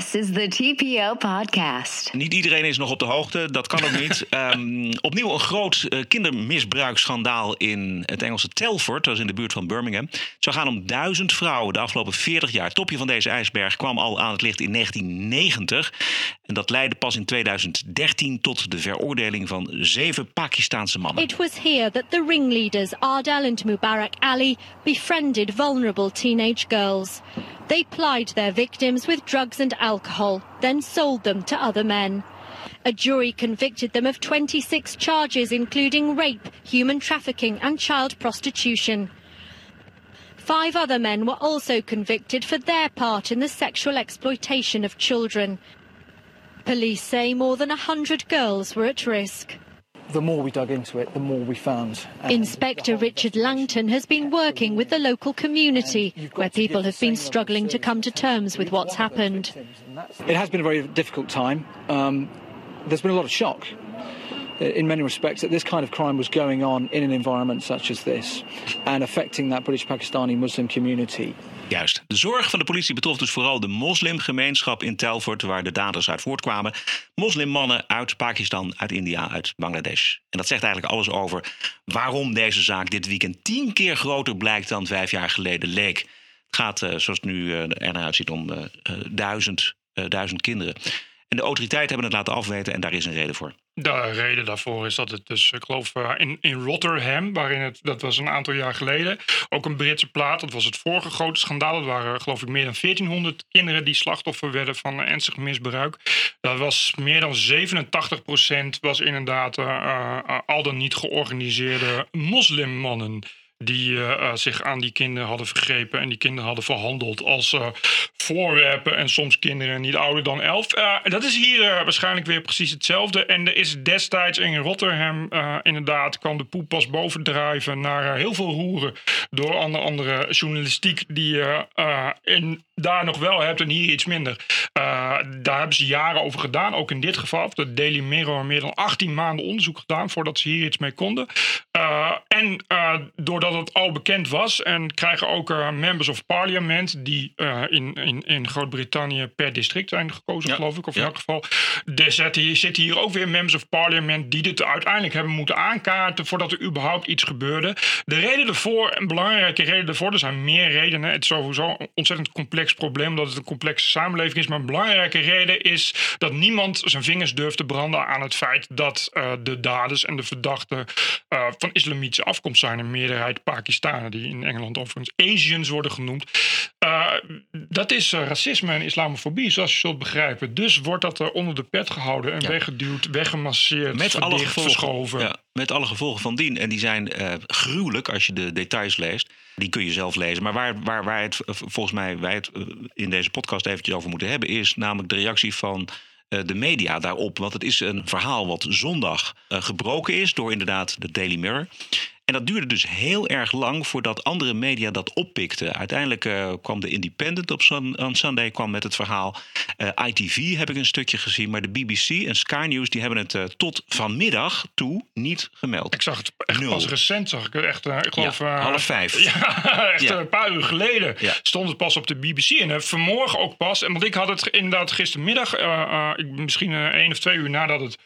This is the TPO podcast. Niet iedereen is nog op de hoogte, dat kan ook niet. Ehm, opnieuw een groot uh, kindermisbruiksschandaal in het Engelse Telford, dat is in de buurt van Birmingham. Het zou gaan om duizend vrouwen de afgelopen 40 jaar. Het topje van deze ijsberg kwam al aan het licht in 1990. En dat leidde pas in 2013 tot de veroordeling van zeven Pakistaanse mannen. It was here that the ringleaders Ardal and Mubarak Ali befriended vulnerable teenage girls. They plied their victims with drugs and alcohol, then sold them to other men. A jury convicted them of 26 charges, including rape, human trafficking, and child prostitution. Five other men were also convicted for their part in the sexual exploitation of children. Police say more than 100 girls were at risk the more we dug into it, the more we found. And Inspector Richard Langton has been working with the local community where people have been struggling to come to terms with what's happened. It has been a very difficult time. Um, there's been a lot of shock in many respects that this kind of crime was going on in an environment such as this and affecting that British Pakistani Muslim community. Juist. De zorg van de politie betrof dus vooral de moslimgemeenschap in Telford, waar de daders uit voortkwamen. Moslimmannen uit Pakistan, uit India, uit Bangladesh. En dat zegt eigenlijk alles over waarom deze zaak dit weekend tien keer groter blijkt dan vijf jaar geleden leek. Het gaat, uh, zoals het nu uh, er naar uitziet, om uh, duizend, duizend kinderen. En de autoriteiten hebben het laten afweten en daar is een reden voor. De reden daarvoor is dat het dus, ik geloof, eh, in, in Rotterdam, waarin het, dat was een aantal jaar geleden, ook een Britse plaat. Dat was het vorige grote schandaal. Dat waren, geloof ik, meer dan 1400 kinderen die slachtoffer werden van ernstig misbruik. Dat was meer dan 87 procent, was inderdaad uh, uh, al dan niet georganiseerde moslimmannen die uh, zich aan die kinderen hadden vergrepen en die kinderen hadden verhandeld als uh, voorwerpen en soms kinderen niet ouder dan elf. Dat is hier waarschijnlijk weer precies hetzelfde. En er is destijds in Rotterdam inderdaad kwam de poep pas bovendrijven naar heel veel roeren door onder andere journalistiek die je in, daar nog wel hebt en hier iets minder. daar hebben ze jaren over gedaan, ook in dit geval. De Daily Mirror meer dan 18 maanden onderzoek gedaan voordat ze hier iets mee konden. En doordat dat het al bekend was. En krijgen ook uh, members of parliament die uh, in, in, in Groot-Brittannië per district zijn gekozen, geloof ik. Of in elk geval er zitten hier ook weer members of parliament die dit uiteindelijk hebben moeten aankaarten voordat er überhaupt iets gebeurde. De reden ervoor, een belangrijke reden ervoor, er zijn meer redenen. Het is sowieso een ontzettend complex probleem, omdat het een complexe samenleving is. Maar een belangrijke reden is dat niemand zijn vingers durft te branden aan het feit dat de daders en de verdachten van islamitische afkomst zijn. Een meerderheid Pakistanen, die in Engeland overigens Asians worden genoemd. Uh, dat is uh, racisme en islamofobie, zoals je zult begrijpen. Dus wordt dat er onder de pet gehouden en ja. weggeduwd, weggemasseerd, met alle gevolgen, verschoven. Ja, met alle gevolgen van dien. En die zijn uh, gruwelijk als je de details leest. Die kun je zelf lezen. Maar waar, waar, waar het volgens mij wij het in deze podcast eventjes over moeten hebben, is namelijk de reactie van de media daarop. Want het is een verhaal wat zondag gebroken is door inderdaad de Daily Mirror. En dat duurde dus heel erg lang voordat andere media dat oppikten. Uiteindelijk uh, kwam de Independent op on Sunday kwam met het verhaal. Uh, eh, ITV heb ik een stukje gezien, maar de BBC en Sky News die hebben het uh, tot vanmiddag toe niet gemeld. Ik zag het echt Nul. pas recent, zag ik het echt, ik geloof... Ja, half vijf. Ja, echt ja. een paar uur geleden stond het pas op de BBC. En vanmorgen ook pas, en want ik had het inderdaad gistermiddag, ik, misschien één of twee uur nadat het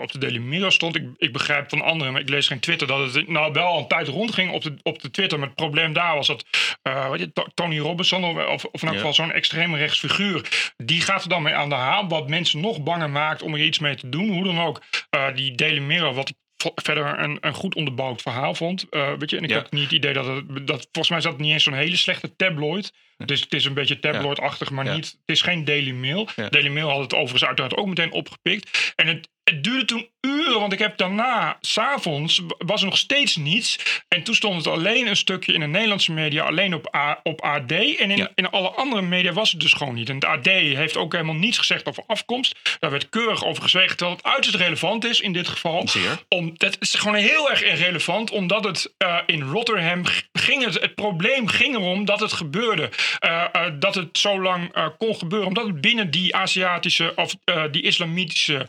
op de Daily Mirror stond. Ik, ik begrijp van anderen, maar ik lees geen Twitter, dat het nou wel een tijd rondging op de, op de Twitter. Maar het probleem daar was dat uh, weet je, Tony Robinson, of, of in elk geval zo'n extreme rechtsfiguur, die gaat er dan mee aan de haal. Wat mensen nog banger maakt om er iets mee te doen. Hoe dan ook, uh, die Daily Mirror, wat ik verder een, een goed onderbouwd verhaal vond. Uh, weet je, en ik ja. had niet het idee dat het. Dat, volgens mij zat het niet eens zo'n hele slechte tabloid. Dus het is een beetje tabloidachtig, maar niet. Het is geen Daily Mail. Daily Mail had het overigens uiteraard ook meteen opgepikt. En het, het duurde toen uren, want ik heb daarna, s'avonds, was er nog steeds niets. En toen stond het alleen een stukje in de Nederlandse media, alleen op, A, op AD. En in, in alle andere media was het dus gewoon niet. En het AD heeft ook helemaal niets gezegd over afkomst. Daar werd keurig over gezwegen, terwijl het uiterst relevant is in dit geval. Zeer. Om, dat is gewoon heel erg irrelevant, omdat het uh, in Rotterdam ging het, het probleem ging erom dat het gebeurde. Uh, uh, dat het zo lang kon gebeuren, omdat het binnen die Aziatische of die islamitische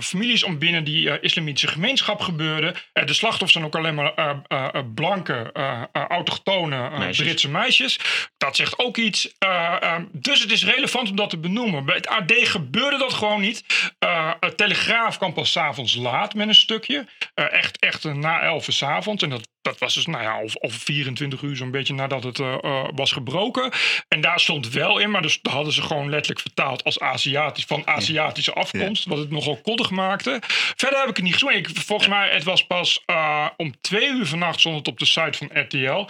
families om binnen die islamitische gemeenschap gebeurde. de slachtoffers zijn ook alleen maar blanke, autochtone Britse meisjes. Dat zegt ook iets. Ehm, dus het is relevant om dat te benoemen. Bij het AD gebeurde dat gewoon niet. Telegraaf kwam pas s'avonds laat met een stukje. echt, echt na elf s'avonds. En dat dat was dus, nou ja, of, of 24 uur zo'n beetje nadat het uh, uh, was gebroken. En daar stond wel in, maar dus hadden ze gewoon letterlijk vertaald als Aziatisch, van Aziatische afkomst. Wat het nogal koddig maakte. Verder heb ik het niet gezien. Ik, volgens mij, het was pas uh, om twee uur vannacht stond het op de site van RTL.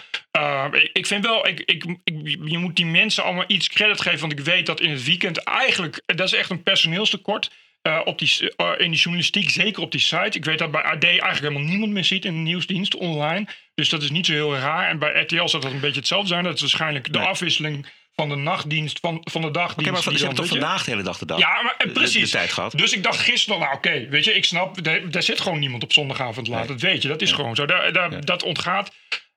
Ik, ik, vind wel, ik, ik, je moet die mensen allemaal iets credit geven. Want ik weet dat in het weekend eigenlijk, dat is echt een personeelstekort. Uh, op die, uh, in die journalistiek, zeker op die site. Ik weet dat bij AD eigenlijk helemaal niemand meer ziet in de nieuwsdienst online. Dus dat is niet zo heel raar. En bij RTL zal dat een beetje hetzelfde zijn. Dat is waarschijnlijk de afwisseling van de nachtdienst van, van de dagdienst. Okay, maar van, ze hebben toch vandaag de hele dag de dag ja, maar, en precies. De, tijd gehad. Dus ik dacht gisteren, nou oké, weet je, ik snap, daar, zit gewoon niemand op zondagavond laat. Dat weet je, dat is gewoon zo. Daar, daar, Dat ontgaat.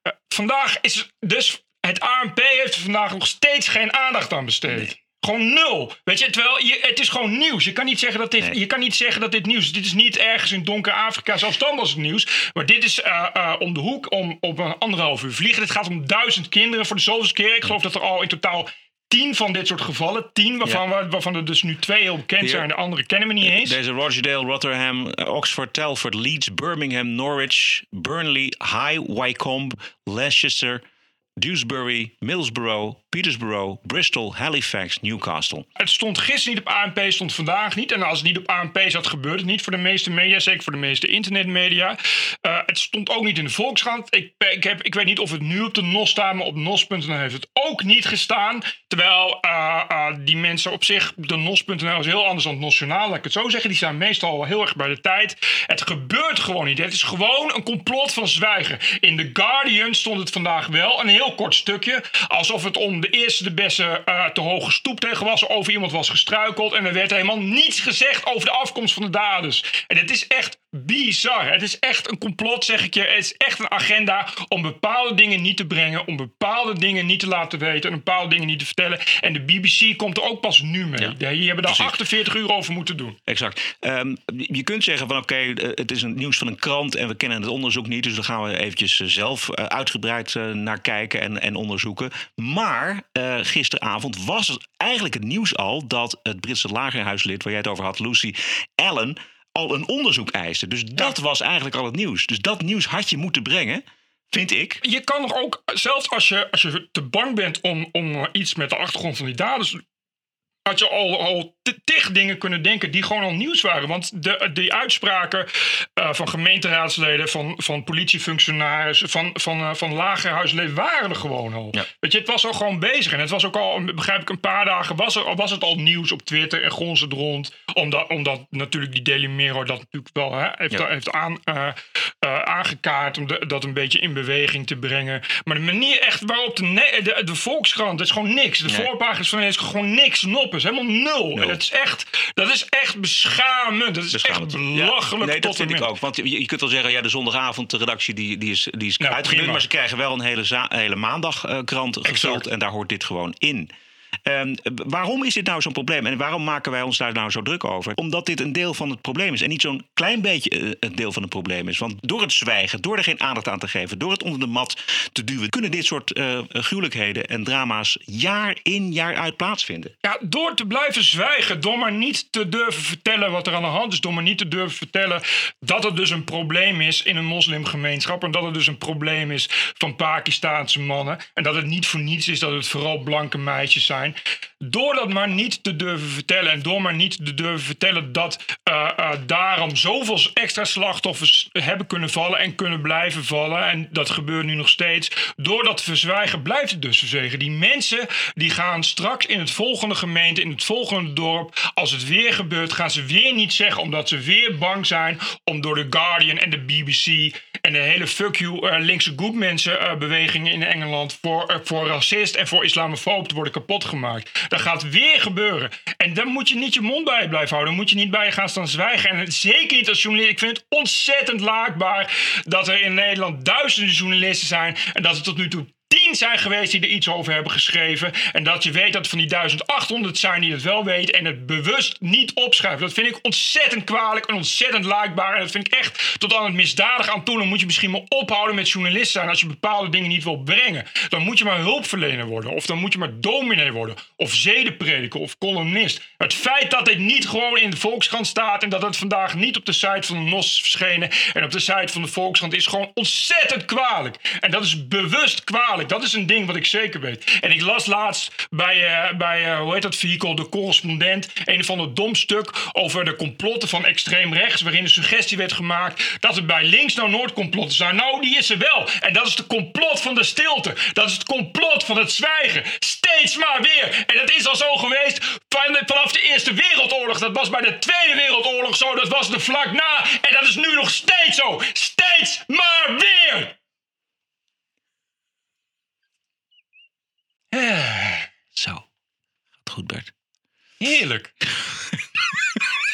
Uh, vandaag is dus, het ANP heeft vandaag nog steeds geen aandacht aan besteed. Nee. Gewoon nul. Weet je, terwijl je, het is gewoon nieuws. Je kan niet zeggen dat dit, je kan niet zeggen dat dit nieuws is. Dit is niet ergens in donker Afrika zelfstandig als het nieuws. Maar dit is uh, uh, om de hoek om op een anderhalf uur vliegen. Het gaat om duizend kinderen voor de zoveelste keer. Ik geloof dat er al in totaal tien van dit soort gevallen. Tien, waarvan, ja. waarvan er dus nu twee heel bekend zijn. En de andere kennen we niet eens. Deze Rochdale, Rotterdam, Oxford, Telford, Leeds, Birmingham, Norwich, Burnley, High Wycombe, Leicester... Dewsbury, Middlesbrough, Petersborough, Bristol, Halifax, Newcastle. Het stond gisteren niet op ANP, stond vandaag niet. En als het niet op ANP zat, gebeurt het niet voor de meeste media. Zeker voor de meeste internetmedia. Uh, het stond ook niet in de Volkskrant. Ik, ik, heb, ik weet niet of het nu op de NOS staat, maar op nos.nl heeft het ook niet gestaan. Terwijl uh, uh, die mensen op zich, de nos.nl is heel anders dan het Nationaal. Laat ik het zo zeggen. Die staan meestal heel erg bij de tijd. Het gebeurt gewoon niet. Het is gewoon een complot van zwijgen. In The Guardian stond het vandaag wel. Een heel kort stukje. Alsof het om de eerste de beste uh, te hoge stoep tegen was. Over iemand was gestruikeld. En er werd helemaal niets gezegd over de afkomst van de daders. En het is echt bizar. Het is echt een complot, zeg ik je. Het is echt een agenda om bepaalde dingen niet te brengen. Om bepaalde dingen niet te laten weten. En bepaalde dingen niet te vertellen. En de BBC komt er ook pas nu mee. Ja. Die hebben daar 48 uur over moeten doen. Exact. Um, je kunt zeggen van oké, okay, het is een nieuws van een krant. En we kennen het onderzoek niet. Dus daar gaan we eventjes zelf uh, uitgebreid naar kijken en, en onderzoeken. Maar uh, gisteravond was het eigenlijk het nieuws al dat het Britse lagerhuislid, waar jij het over had, Lucy Allen, al een onderzoek eiste. Dus dat was eigenlijk al het nieuws. Dus dat nieuws had je moeten brengen. Vind ik. Je kan nog ook, zelfs als je, als je te bang bent om, om iets met de achtergrond van die daders had je al, al tig dingen kunnen denken die gewoon al nieuws waren. Want de, die uitspraken uh, van gemeenteraadsleden, van, van politiefunctionarissen, van, van, uh, van lagerhuisleden waren er gewoon al. Ja. Weet je, het was al gewoon bezig. En het was ook al, begrijp ik, een paar dagen was, er, was het al nieuws op Twitter en het rond. Omdat, omdat natuurlijk die Daily Mirror dat natuurlijk wel hè, heeft, ja. heeft aan, uh, aangekaart om de, dat een beetje in beweging te brengen. Maar de manier echt waarop de, de, de Volkskrant, het is gewoon niks. De nee. voorpagina's van is gewoon niks, noppes, helemaal nul. nul. Dat is echt, dat is echt beschamend. Dat is beschamend. echt belachelijk. Ja, nee, dat vind ik ook. Want je, je, kunt wel zeggen, ja, de zondagavond, de redactie die, die is, die is nou, uitgedund. Maar ze krijgen wel een hele, hele maandagkrant uh, gevuld. En daar hoort dit gewoon in. Um, waarom is dit nou zo'n probleem en waarom maken wij ons daar nou zo druk over? Omdat dit een deel van het probleem is en niet zo'n klein beetje uh, een deel van het probleem is. Want door het zwijgen, door er geen aandacht aan te geven, door het onder de mat te duwen, kunnen dit soort uh, gruwelijkheden en drama's jaar in jaar uit plaatsvinden. Ja, door te blijven zwijgen, door maar niet te durven vertellen wat er aan de hand is, door maar niet te durven vertellen dat het dus een probleem is in een moslimgemeenschap en dat het dus een probleem is van Pakistaanse mannen en dat het niet voor niets is dat het vooral blanke meisjes zijn. Door dat maar niet te durven vertellen en door maar niet te durven vertellen dat uh, uh, daarom zoveel extra slachtoffers hebben kunnen vallen en kunnen blijven vallen. En dat gebeurt nu nog steeds. Door dat verzwijgen blijft het dus verzwegen. Die mensen die gaan straks in het volgende gemeente, in het volgende dorp, als het weer gebeurt, gaan ze weer niet zeggen omdat ze weer bang zijn om door de Guardian en de BBC en de hele fuck you uh, linkse good mensen bewegingen in Engeland voor, voor racist en voor islamofoob te worden kapot gemaakt. Dat gaat weer gebeuren. En dan moet je niet je mond bij blijven houden. Dan moet je niet bij gaan staan zwijgen. En zeker niet als journalist. Ik vind het ontzettend laakbaar dat er in Nederland duizenden journalisten zijn. En dat er tot nu toe zijn geweest die er iets over hebben geschreven. En dat je weet dat van die 1800 zijn die het wel weten en het bewust niet opschrijven. Dat vind ik ontzettend kwalijk en ontzettend laakbaar. En dat vind ik echt tot aan het misdadig aan toe. Dan moet je misschien maar ophouden met journalist zijn als je bepaalde dingen niet wil brengen. Dan moet je maar hulpverlener worden. Of dan moet je maar dominee worden. Of zedenprediker of columnist. Het feit dat dit niet gewoon in de Volkskrant staat. En dat het vandaag niet op de site van de NOS verschenen. En op de site van de Volkskrant is gewoon ontzettend kwalijk. En dat is bewust kwalijk. Dat is een ding wat ik zeker weet. En ik las laatst bij, eh, bij eh, hoe heet dat vehikel, de correspondent. Een van het dom stuk over de complotten van extreem rechts. Waarin de suggestie werd gemaakt dat er bij links nou nooit complotten zijn. Nou, die is er wel. En dat is de complot van de stilte. Dat is het complot van het zwijgen. Steeds maar weer. En dat is al zo geweest van- vanaf de Eerste Wereldoorlog. Dat was bij de Tweede Wereldoorlog zo. Dat was er vlak na. En dat is nu nog steeds zo. Steeds maar weer. Zo. Gaat goed, Bert. Heerlijk.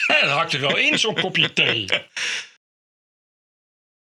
Ja, dat hakt er wel in, zo'n kopje thee.